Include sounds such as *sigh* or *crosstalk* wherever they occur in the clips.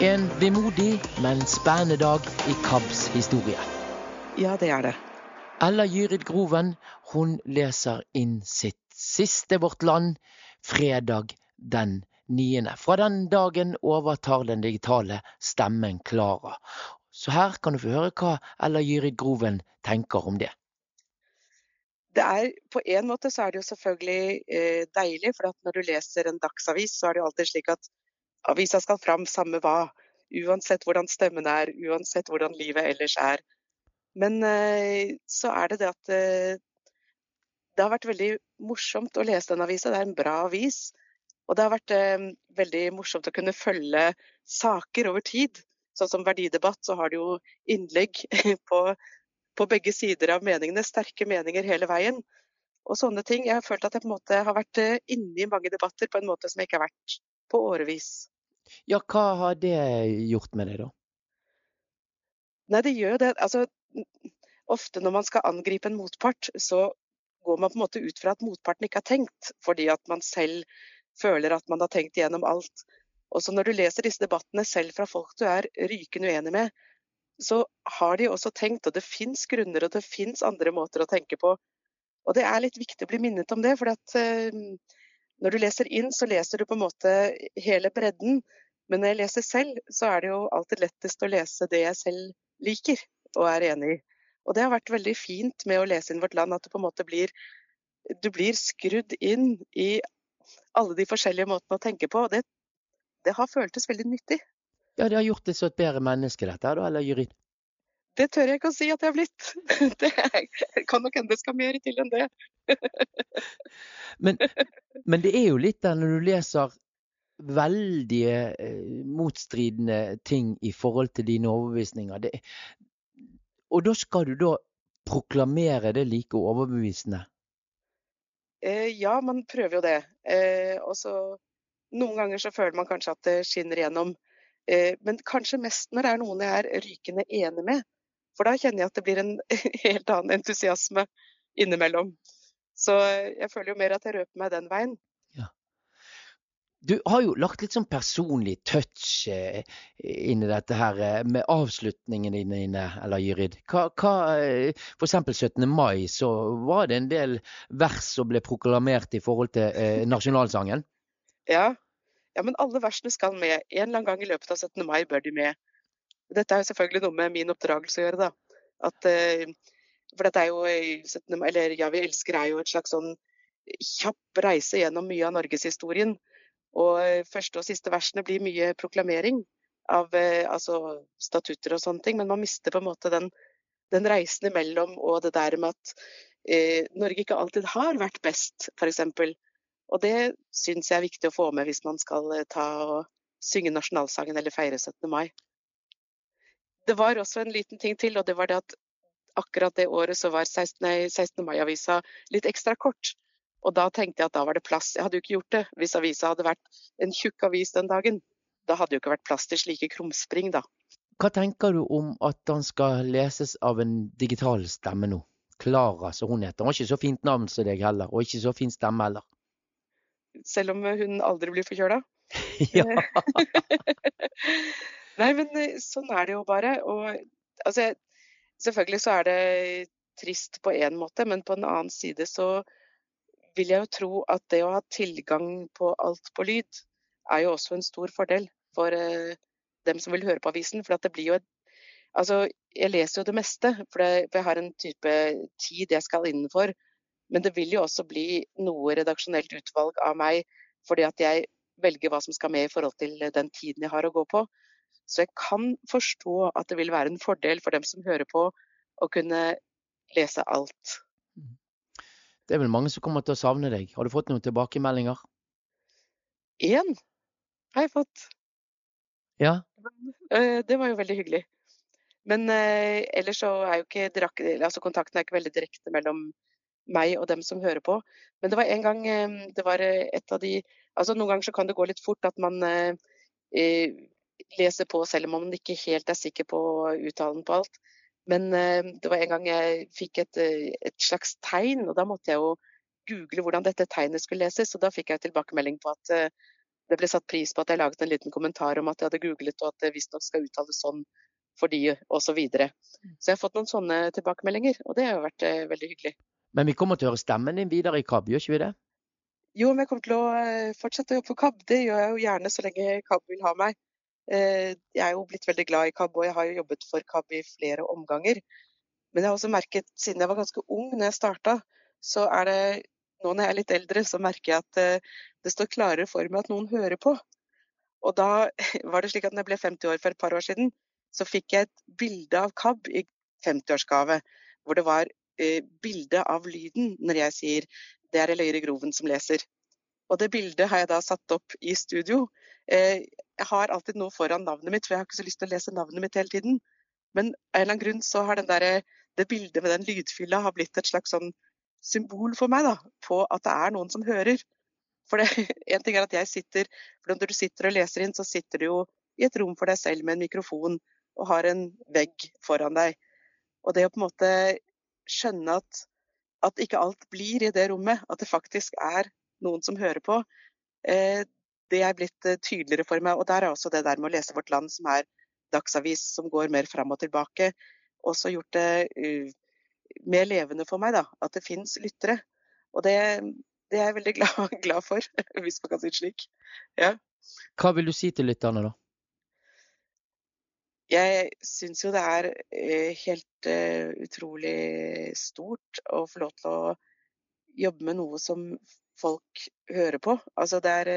En vemodig, men spennende dag i KABs historie. Ja, det er det. Ella Gyrid Groven hun leser inn sitt siste Vårt Land fredag den 9. Fra den dagen overtar den digitale stemmen Klara. Så her kan du få høre hva Ella Gyrid Groven tenker om det. Det er, på en måte så er det jo selvfølgelig eh, deilig, for når du leser en dagsavis, så er det jo alltid slik at avisa skal fram samme hva. Uansett hvordan stemmen er, uansett hvordan livet ellers er. Men eh, så er det det at eh, det har vært veldig morsomt å lese den avisa. Det er en bra avis. Og det har vært eh, veldig morsomt å kunne følge saker over tid. Sånn som verdidebatt, så har det jo innlegg *laughs* på på begge sider av meningene, sterke meninger hele veien. Og sånne ting. Jeg har følt at jeg på en måte har vært inne i mange debatter på en måte som jeg ikke har vært på årevis. Ja, hva har det gjort med deg, da? Nei, det gjør jo det. Altså, ofte når man skal angripe en motpart, så går man på en måte ut fra at motparten ikke har tenkt, fordi at man selv føler at man har tenkt igjennom alt. Og så når du leser disse debattene selv fra folk du er rykende uenig med, så har de også tenkt, og det fins grunner og det fins andre måter å tenke på. Og det er litt viktig å bli minnet om det, for at, uh, når du leser inn, så leser du på en måte hele bredden. Men når jeg leser selv, så er det jo alltid lettest å lese det jeg selv liker og er enig i. Og det har vært veldig fint med å lese inn Vårt Land, at du på en måte blir, du blir skrudd inn i alle de forskjellige måtene å tenke på. Og det, det har føltes veldig nyttig. Ja, det har gjort deg så et bedre menneske, dette, da, eller Jyrid? Det tør jeg ikke å si at jeg har blitt. *laughs* Det kan nok hende det skal mer til enn det. *laughs* men, men, det er jo litt der når du leser veldige eh, motstridende ting i forhold til dine overbevisninger. Det, og da skal du da proklamere det like overbevisende? Eh, ja, man prøver jo det. Eh, og så noen ganger så føler man kanskje at det skinner igjennom. Eh, men kanskje mest når det er noen jeg er rykende enig med. For da kjenner jeg at det blir en *laughs* helt annen entusiasme innimellom. Så jeg føler jo mer at jeg røper meg den veien. Du har jo lagt litt sånn personlig touch eh, inn i dette her eh, med avslutningene dine, eller Jyrid. Hva, hva, for eksempel 17. mai så var det en del vers som ble proklamert i forhold til eh, nasjonalsangen. Ja, ja, men alle versene skal med. En eller annen gang i løpet av 17. mai bør de med. Dette er jo selvfølgelig noe med min oppdragelse å gjøre, da. At, eh, for dette er jo 17. mai, eller Ja, vi elsker er jo et slags sånn kjapp reise gjennom mye av norgeshistorien. Og eh, første og siste versene blir mye proklamering av eh, altså, statutter og sånne ting, men man mister på en måte den, den reisen imellom og det der med at eh, Norge ikke alltid har vært best, f.eks. Og det syns jeg er viktig å få med hvis man skal eh, ta og synge nasjonalsangen eller feire 17. mai. Det var også en liten ting til, og det var det at akkurat det året så var 16. 16. mai-avisa litt ekstra kort. Og da tenkte jeg at da var det plass. Jeg hadde jo ikke gjort det hvis avisa hadde vært en tjukk avis den dagen. Da hadde det jo ikke vært plass til slike krumspring, da. Hva tenker du om at den skal leses av en digital stemme nå? Klara, som hun heter. Hun har ikke så fint navn som deg heller, og ikke så fin stemme heller selv om hun aldri blir forkjøla. *laughs* ja. *laughs* Nei, men eh, sånn er det jo bare. Og altså, selvfølgelig så er det trist på én måte, men på en annen side så vil jeg jo tro at det å ha tilgang på alt på lyd, er jo også en stor fordel for uh, dem som vil høre på avisen. For det blir jo et Altså, jeg leser jo det meste, for jeg har en type tid jeg skal innenfor. Men det vil jo også bli noe redaksjonelt utvalg av meg, fordi at jeg velger hva som skal med i forhold til den tiden jeg har å gå på. Så jeg kan forstå at det vil være en fordel for dem som hører på, å kunne lese alt. Det er vel mange som kommer til å savne deg. Har du fått noen tilbakemeldinger? Én har jeg fått. Ja? Eh, det var jo veldig hyggelig. Men eh, ellers så er jo ikke altså kontakten er ikke veldig direkte mellom meg og dem som hører på. Men det var en gang eh, det var eh, et av de altså Noen ganger så kan det gå litt fort at man eh, leser på selv om man ikke helt er sikker på uttalen på alt. Men eh, det var en gang jeg fikk et, eh, et, slags tegn, og da måtte jeg jo google hvordan dette tegnet skulle leses. Og da fikk jeg tilbakemelding på at det ble satt pris på at jeg laget en liten kommentar om at jeg hadde googlet og at det visstnok skal uttales sånn for de, osv. Så, videre. så jeg har fått noen sånne tilbakemeldinger, og det har jo vært eh, veldig hyggelig. Men vi kommer til å høre stemmen din videre i KAB, gjør ikke vi det? Jo, men jeg kommer til å eh, fortsette å jobbe for KAB. Det gjør jeg jo gjerne så lenge KAB vil ha meg. Eh, jeg er jo blitt veldig glad i KAB, og jeg har jo jobbet for KAB i flere omganger. Men jeg har også merket, siden jeg var ganske ung når jeg starta, så er det nå når jeg er litt eldre, så merker jeg at eh, det står klarere for meg at noen hører på. Og da *laughs* var det slik at når jeg ble 50 år for et par år siden, så fikk jeg et bilde av KAB i 50-årsgave. Hvor det var eh, bilde av lyden når jeg sier 'det er Eløyre Groven som leser'. Og det bildet har jeg da satt opp i studio. Eh, jeg har alltid noe foran navnet mitt, for jeg har ikke så lyst til å lese navnet mitt hele tiden. Men av en eller annen grunn så har der, det bildet med den lydfylla har blitt et slags sånn symbol for meg da, på at det er noen som hører. For det, *laughs* en ting er at jeg sitter, for Når du sitter og leser inn, så sitter du jo i et rom for deg selv med en mikrofon og har en vegg foran deg. Og det å på en måte skjønne at, at ikke alt blir i det rommet, at det faktisk er noen som hører på, eh, det er blitt eh, tydeligere for meg. Og der er også det der med å lese Vårt Land, som er dagsavis som går mer fram og tilbake, også gjort det mer levende for meg, da. At det fins lyttere. Og det, det, er jeg veldig *laughs* glad, glad, for, hvis man kan si det slik. Ja. Hva vil du si til lytterne, da? Jeg syns jo det er uh, helt utrolig stort å få lov til å jobbe med noe som folk hører på. Altså det er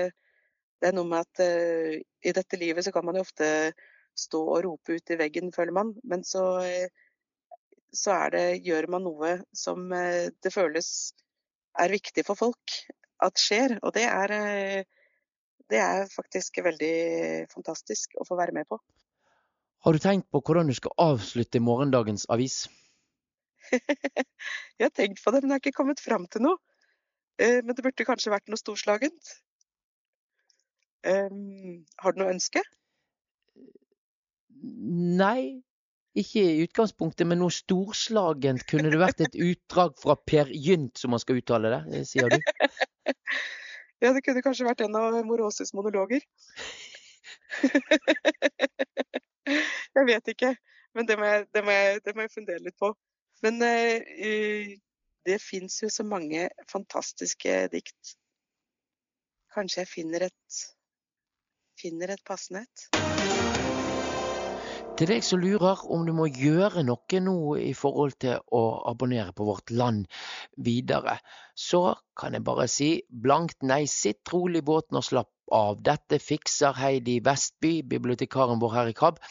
det er noe med at uh, i dette livet så kan man jo ofte stå og rope ut i veggen, føler man. Men så, uh, så er det, gjør man noe som det føles er viktig for folk at skjer. Og det er, det er faktisk veldig fantastisk å få være med på. Har du tenkt på hvordan du skal avslutte morgendagens avis? *laughs* jeg har tenkt på det, men jeg har ikke kommet fram til noe. Men det burde kanskje vært noe storslagent. Um, har du noe ønske? Nei, ikke i utgangspunktet, men noe storslagent. Kunne det vært et *laughs* utdrag fra Per Gynt, som man skal uttale det, sier du? *laughs* ja, det kunne kanskje vært en av Moroses monologer. *laughs* jeg vet ikke, men det må jeg, det må jeg, det må jeg fundere litt på. Men uh, det fins jo så mange fantastiske dikt. Kanskje jeg finner et finner et passende et. Til deg som lurer om du må gjøre noe nå i forhold til å abonnere på Vårt Land videre, så kan jeg bare si blankt nei, sitt rolig i båten og slapp av. Dette fikser Heidi Vestby, bibliotekaren vår her i KAB.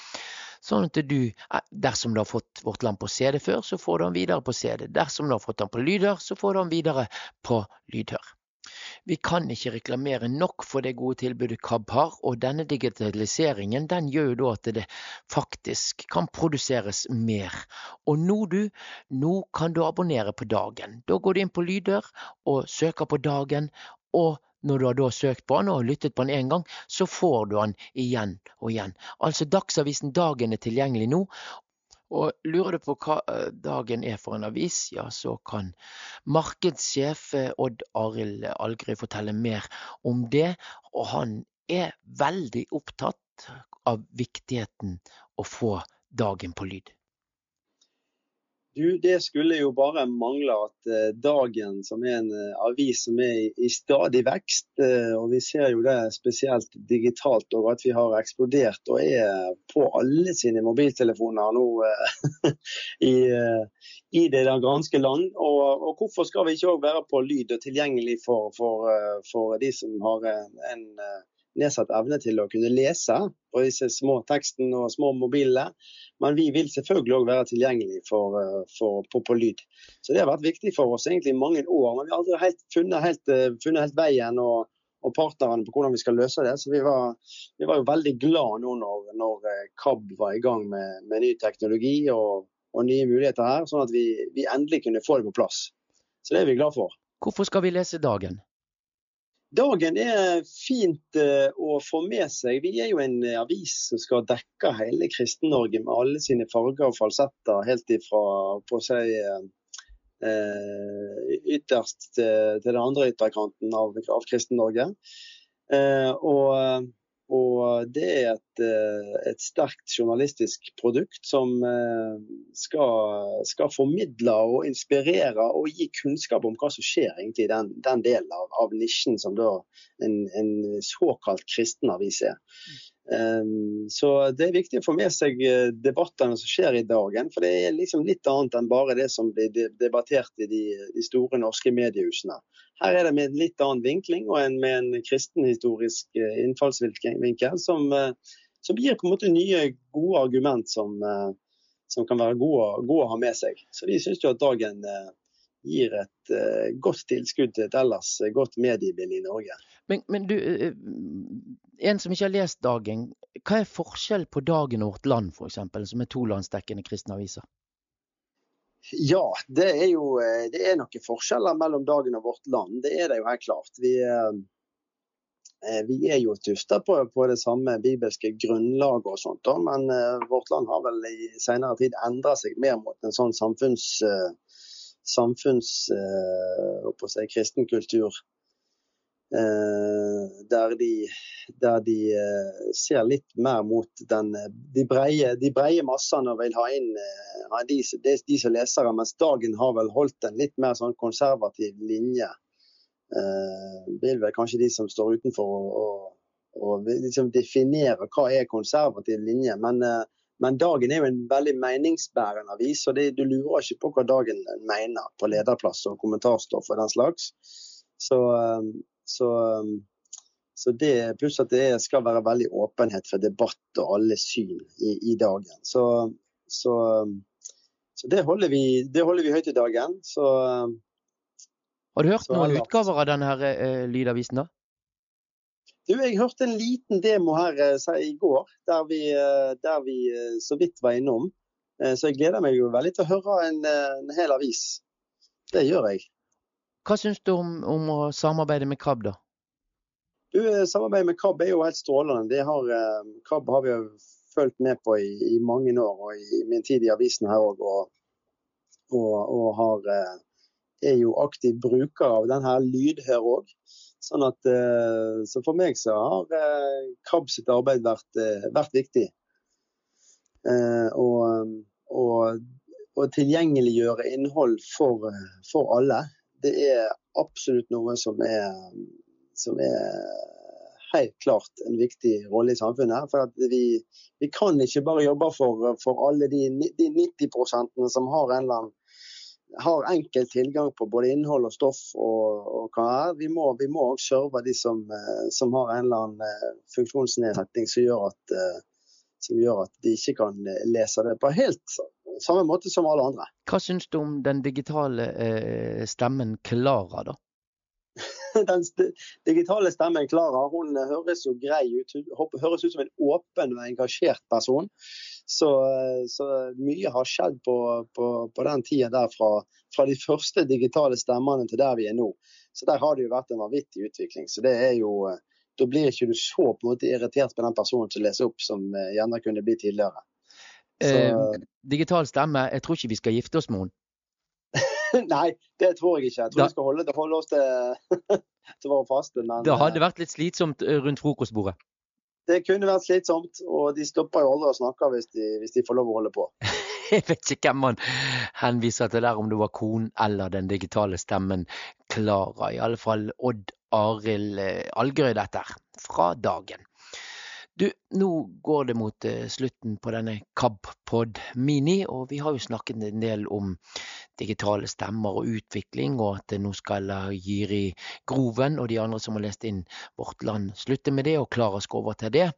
Sånn at du, eh, dersom du har fått Vårt Land på CD før, så får du den videre på CD. Dersom du har fått den på lydhør, så får du den videre på lydhør. Vi kan ikke reklamere nok for det gode tilbudet KAB har, og denne digitaliseringen den gjør jo da at det faktisk kan produseres mer. Og nå du, nå kan du abonnere på dagen. Da går du inn på Lydør og søker på dagen, og når du har da søkt på han og lyttet på han én gang, så får du han igjen og igjen. Altså Dagsavisen Dagen er tilgjengelig nå, og lurer du på hva eh, dagen er for en avis, ja så kan markedssjef eh, Odd Arild Algry fortelle mer om det. Og han er veldig opptatt av viktigheten å få dagen på lyd. Du, Det skulle jo bare mangle at uh, Dagen, som er en uh, avis som er i, stadig vekst, uh, og vi ser jo det spesielt digitalt, og at vi har eksplodert og er på alle sine mobiltelefoner nå *laughs* i, i, det ganske land. Og, og, hvorfor skal vi ikke òg være på lyd og tilgjengelig for, for, for de som har en, en nedsatt evne til å kunne lese på disse små tekstene og små mobilene. Men vi vil selvfølgelig òg være tilgjengelig for, eh, for, på, på, lyd. Så det har vært viktig for oss egentlig i mange år. Men vi har aldri helt funnet, helt, eh, funnet helt veien og, og, partnerne på hvordan vi skal løse det. Så vi var, vi var jo veldig glad nå når, når eh, KAB var i gang med, med ny teknologi og, og, nye muligheter her, sånn at vi, vi endelig kunne få det på plass. Så det er vi glad for. Hvorfor skal vi lese Dagen? Dagen er fint uh, å få med seg. Vi er jo en uh, avis som skal dekke hele Kristen-Norge med alle sine farger og falsetter, helt ifra på seg uh, ytterst til, den andre ytterkanten av, av Kristen-Norge. Eh, og, og, det er et, et, sterkt journalistisk produkt som skal, skal, formidle og inspirere og gi kunnskap om hva som skjer egentlig i den, den delen av, av, nisjen som da en, en såkalt kristen avis er. Ehm, så det er viktig å få med seg eh, debattene som skjer i dagen. For det er liksom litt annet enn bare det som blir debattert i de, store norske mediehusene. Her er det med en litt annen vinkling og en, med en kristenhistorisk eh, innfallsvinkel som, eh, som, gir på en måte nye, gode argument som, som kan være gode, gode, å ha med seg. Så vi syns jo at dagen gir et uh, godt tilskudd til et ellers godt mediebilde i Norge. Men, men, du, en som ikke har lest Dagen, hva er forskjell på Dagen og Vårt Land f.eks., som er to landsdekkende kristne aviser? Ja, det er jo det er noen forskjeller mellom Dagen og Vårt Land. Det er det jo helt klart. Vi, eh, vi er jo tufta på, på, det samme bibelske grunnlaget og sånt, men eh, Vårt Land har vel i senere tid endra seg mer mot en sånn samfunns, samfunns si, kristen kultur Eh, der de, der de eh, ser litt mer mot den, de, breie, de breie massene og vil ha inn de, de, de, som lesere, mens Dagen har vel holdt en litt mer sånn konservativ linje. Vil vel kanskje de som står utenfor og liksom definere hva er konservativ linje. Men, men Dagen er jo en veldig meningsbærende avis, og det, du lurer ikke på hva Dagen mener på lederplass og kommentarstoff og den slags. Så, så, um, så det, Pluss at det skal være veldig åpenhet for debatt og alle syn i, i dagen. Så, så, så det, holder vi, det, holder vi, høyt i dagen. Så, Har du hørt noen utgaver av denne her, uh, lydavisen, da? Du, jeg hørte en liten demo her uh, i går, der vi, uh, der vi uh, så vidt var innom. Så jeg gleder meg jo veldig til å høre en, en hel avis. Det gjør jeg. Hva syns du om, om, å samarbeide med KAB, da? Du, eh, Samarbeidet med KAB er jo helt strålende. Det har, eh, KAB har vi jo fulgt med på i, i, mange år, og i min tid i avisen her òg. Og, og, og, har, eh, er jo aktiv bruker av denne lydhør òg. Sånn at, så for meg så har KAB sitt arbeid vært, vært viktig. Og, og, og tilgjengeliggjøre innhold for, for alle det er absolutt noe som er, som er helt klart en viktig rolle i samfunnet. For vi, vi, kan ikke bare jobbe for, for alle de, de 90% som har en eller annen har enkel tilgang på både innhold og stoff. og, og hva er. Vi må, vi må også serve de som, som, har en eller annen eh, funksjonsnedsetting som gjør, at, eh, som gjør at de ikke kan lese det på helt samme måte som alle andre. Hva syns du om den digitale eh, stemmen Klara, da? *laughs* den digitale stemmen Klara hun høres jo grei ut. Hun høres ut som en åpen og engasjert person. Så, så mye har skjedd på, på, på den tida der fra, fra, de første digitale stemmene til der vi er nå. Så der har det jo vært en vanvittig utvikling. Så det er jo Da blir ikke du så på en måte irritert på den personen som leser opp, som eh, gjerne kunne bli tidligere. Eh, digital stemme, jeg tror ikke vi skal gifte oss med henne. *laughs* Nei, det tror jeg ikke. Jeg tror da, vi skal holde, holde oss til, *laughs* til våre faste. Men, det hadde vært litt slitsomt eh, rundt frokostbordet? Det kunne vært slitsomt, og de stopper jo aldri å snakke hvis de, hvis de får lov å holde på. *laughs* jeg vet ikke hvem man henviser til der, om det var konen eller den digitale stemmen Klara. I alle fall Odd Arild eh, Algerøy, dette fra dagen. Du, nå går det mot eh, slutten på denne KAB-pod Mini, og vi har jo snakket en del om digitale stemmer og utvikling, og at nå skal Jiri Groven og de andre som har lest inn Vårt Land slutte med det, og Klara over til det.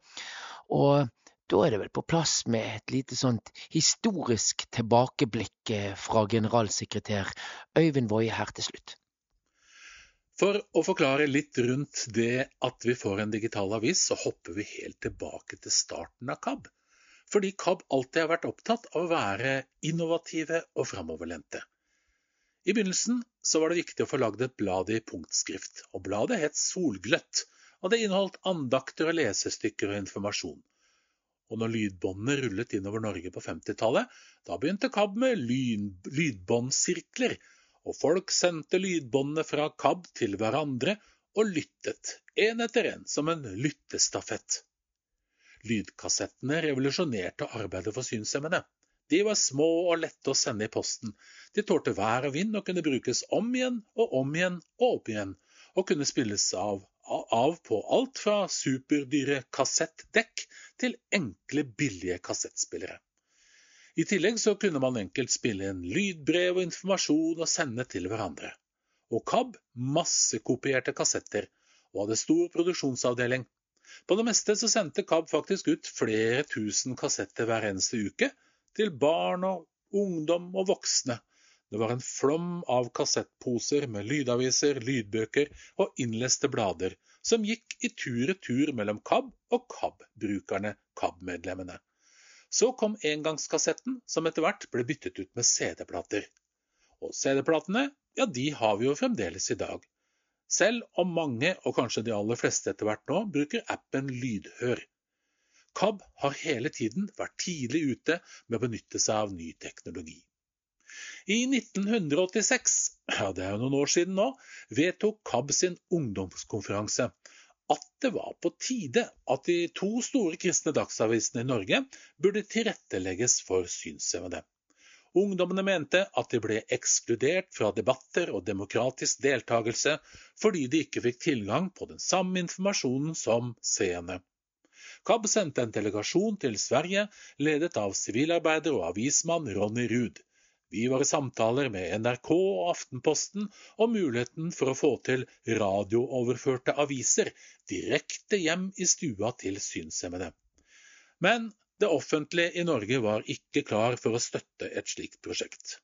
Og da er det vel på plass med et lite sånt historisk tilbakeblikk eh, fra generalsekretær Øyvind Woie her til slutt. For å forklare litt rundt det at vi får en digital avis, så hopper vi helt tilbake til starten av KAB. Fordi KAB alltid har vært opptatt av å være innovative og framoverlente. I begynnelsen så var det viktig å få lagd et blad i punktskrift, og bladet het Solgløtt, og det inneholdt andakter og lesestykker og informasjon. Og når lydbåndene rullet innover Norge på 50-tallet, da begynte KAB med lydbåndsirkler, og folk sendte lydbåndene fra KAB til hverandre og lyttet, en etter en, som en lyttestafett. Lydkassettene revolusjonerte arbeidet for synshemmede. De var små og lette å sende i posten. De tålte vær og vind og kunne brukes om igjen og om igjen og opp igjen, og kunne spilles av, av på alt fra superdyre kassettdekk til enkle, billige kassettspillere. I tillegg så kunne man enkelt spille inn lydbrev og informasjon og sende til hverandre. Og KAB massekopierte kassetter og hadde stor produksjonsavdeling. På det meste så sendte KAB faktisk ut flere tusen kassetter hver eneste uke, til barn og ungdom og voksne. Det var en flom av kassettposer med lydaviser, lydbøker og innleste blader, som gikk i tur og mellom KAB og KAB-brukerne, KAB-medlemmene. Så kom engangskassetten, som etter hvert ble byttet ut med CD-plater. Og CD-platene, ja, de har vi jo fremdeles i dag. Selv om mange, og kanskje de aller fleste etter hvert nå, bruker appen Lydhør. KAB har hele tiden vært tidlig ute med å benytte seg av ny teknologi. I 1986, ja det er jo noen år siden nå, vedtok KAB sin ungdomskonferanse at det var på tide at de to store kristne dagsavisene i Norge burde tilrettelegges for synshemmede. Ungdommene mente at de ble ekskludert fra debatter og demokratisk deltakelse fordi de ikke fikk tilgang på den samme informasjonen som seende. KAB sendte en delegasjon til Sverige, ledet av sivilarbeider og avismann Ronny Ruud. Vi var i samtaler med NRK og Aftenposten om muligheten for å få til radiooverførte aviser direkte hjem i stua til synshemmede. Men det offentlige i Norge var ikke klar for å støtte et slikt prosjekt.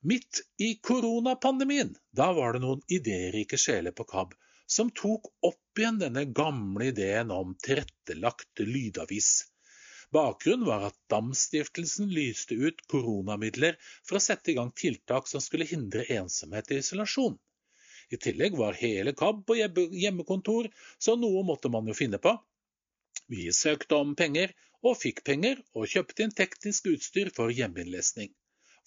Midt i koronapandemien, da var det noen idérike sjeler på KAB som tok opp igjen denne gamle ideen om tilrettelagt lydavis. Bakgrunnen var at Dam-stiftelsen lyste ut koronamidler for å sette i gang tiltak som skulle hindre ensomhet og isolasjon. I tillegg var hele KAB på hjemmekontor, så noe måtte man jo finne på. Vi søkte om penger, og fikk penger, og kjøpte inn teknisk utstyr for hjemmeinnlesning.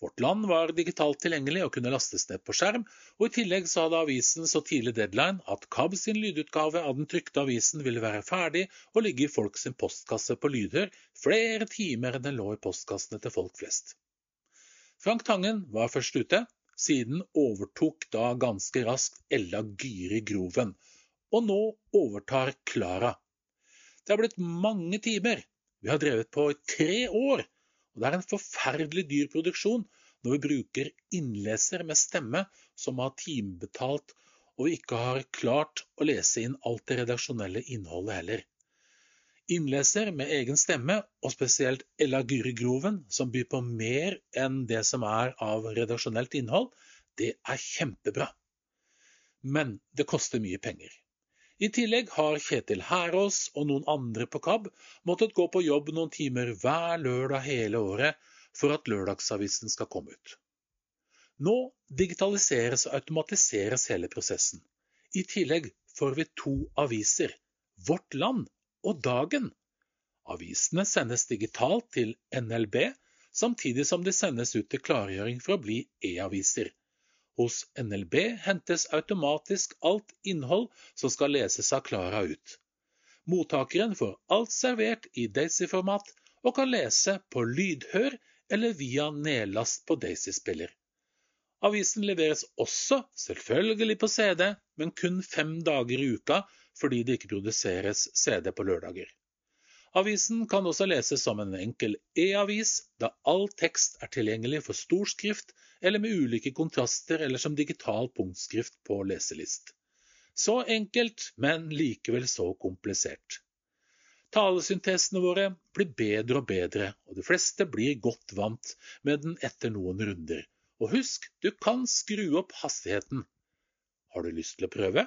Vårt Land var digitalt tilgjengelig og kunne lastes ned på skjerm, og i tillegg så hadde avisen så tidlig deadline at KAB sin lydutgave av den trykte avisen ville være ferdig og ligge i folk sin postkasse på lydhør flere timer enn den lå i postkassene til folk flest. Frank Tangen var først ute, siden overtok da ganske raskt Ella Gyri Groven, og nå overtar Klara. Det har blitt mange timer. Vi har drevet på i tre år og Det er en forferdelig dyr produksjon når vi bruker innleser med stemme som har timebetalt, og vi ikke har klart å lese inn alt det redaksjonelle innholdet heller. Innleser med egen stemme, og spesielt Ella Gyri Groven, som byr på mer enn det som er av redaksjonelt innhold, det er kjempebra. Men det koster mye penger. I tillegg har Kjetil Herås og noen andre på KAB måttet gå på jobb noen timer hver lørdag hele året for at lørdagsavisen skal komme ut. Nå digitaliseres og automatiseres hele prosessen. I tillegg får vi to aviser, Vårt Land og Dagen. Avisene sendes digitalt til NLB, samtidig som de sendes ut til klargjøring for å bli e-aviser. Hos NLB hentes automatisk alt innhold som skal leses av Klara ut. Mottakeren får alt servert i Daisy-format og kan lese på lydhør eller via nedlast på Daisy-spiller. Avisen leveres også, selvfølgelig på CD, men kun fem dager i uka fordi det ikke produseres CD på lørdager. Avisen kan også leses som en enkel e-avis, da all tekst er tilgjengelig for storskrift eller med ulike kontraster eller som digital punktskrift på leselist. Så enkelt, men likevel så komplisert. Talesyntesene våre blir bedre og bedre, og de fleste blir godt vant med den etter noen runder. Og husk, du kan skru opp hastigheten. Har du lyst til å prøve?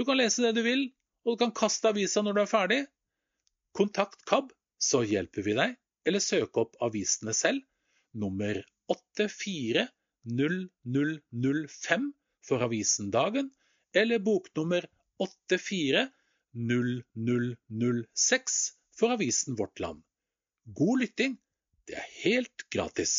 Du kan lese det du vil, og du kan kaste avisa når du er ferdig. Kontakt KAB, så hjelper vi deg, eller søk opp avisene selv. Nummer 840005 for avisen Dagen, eller boknummer 840006 for avisen Vårt Land. God lytting, det er helt gratis.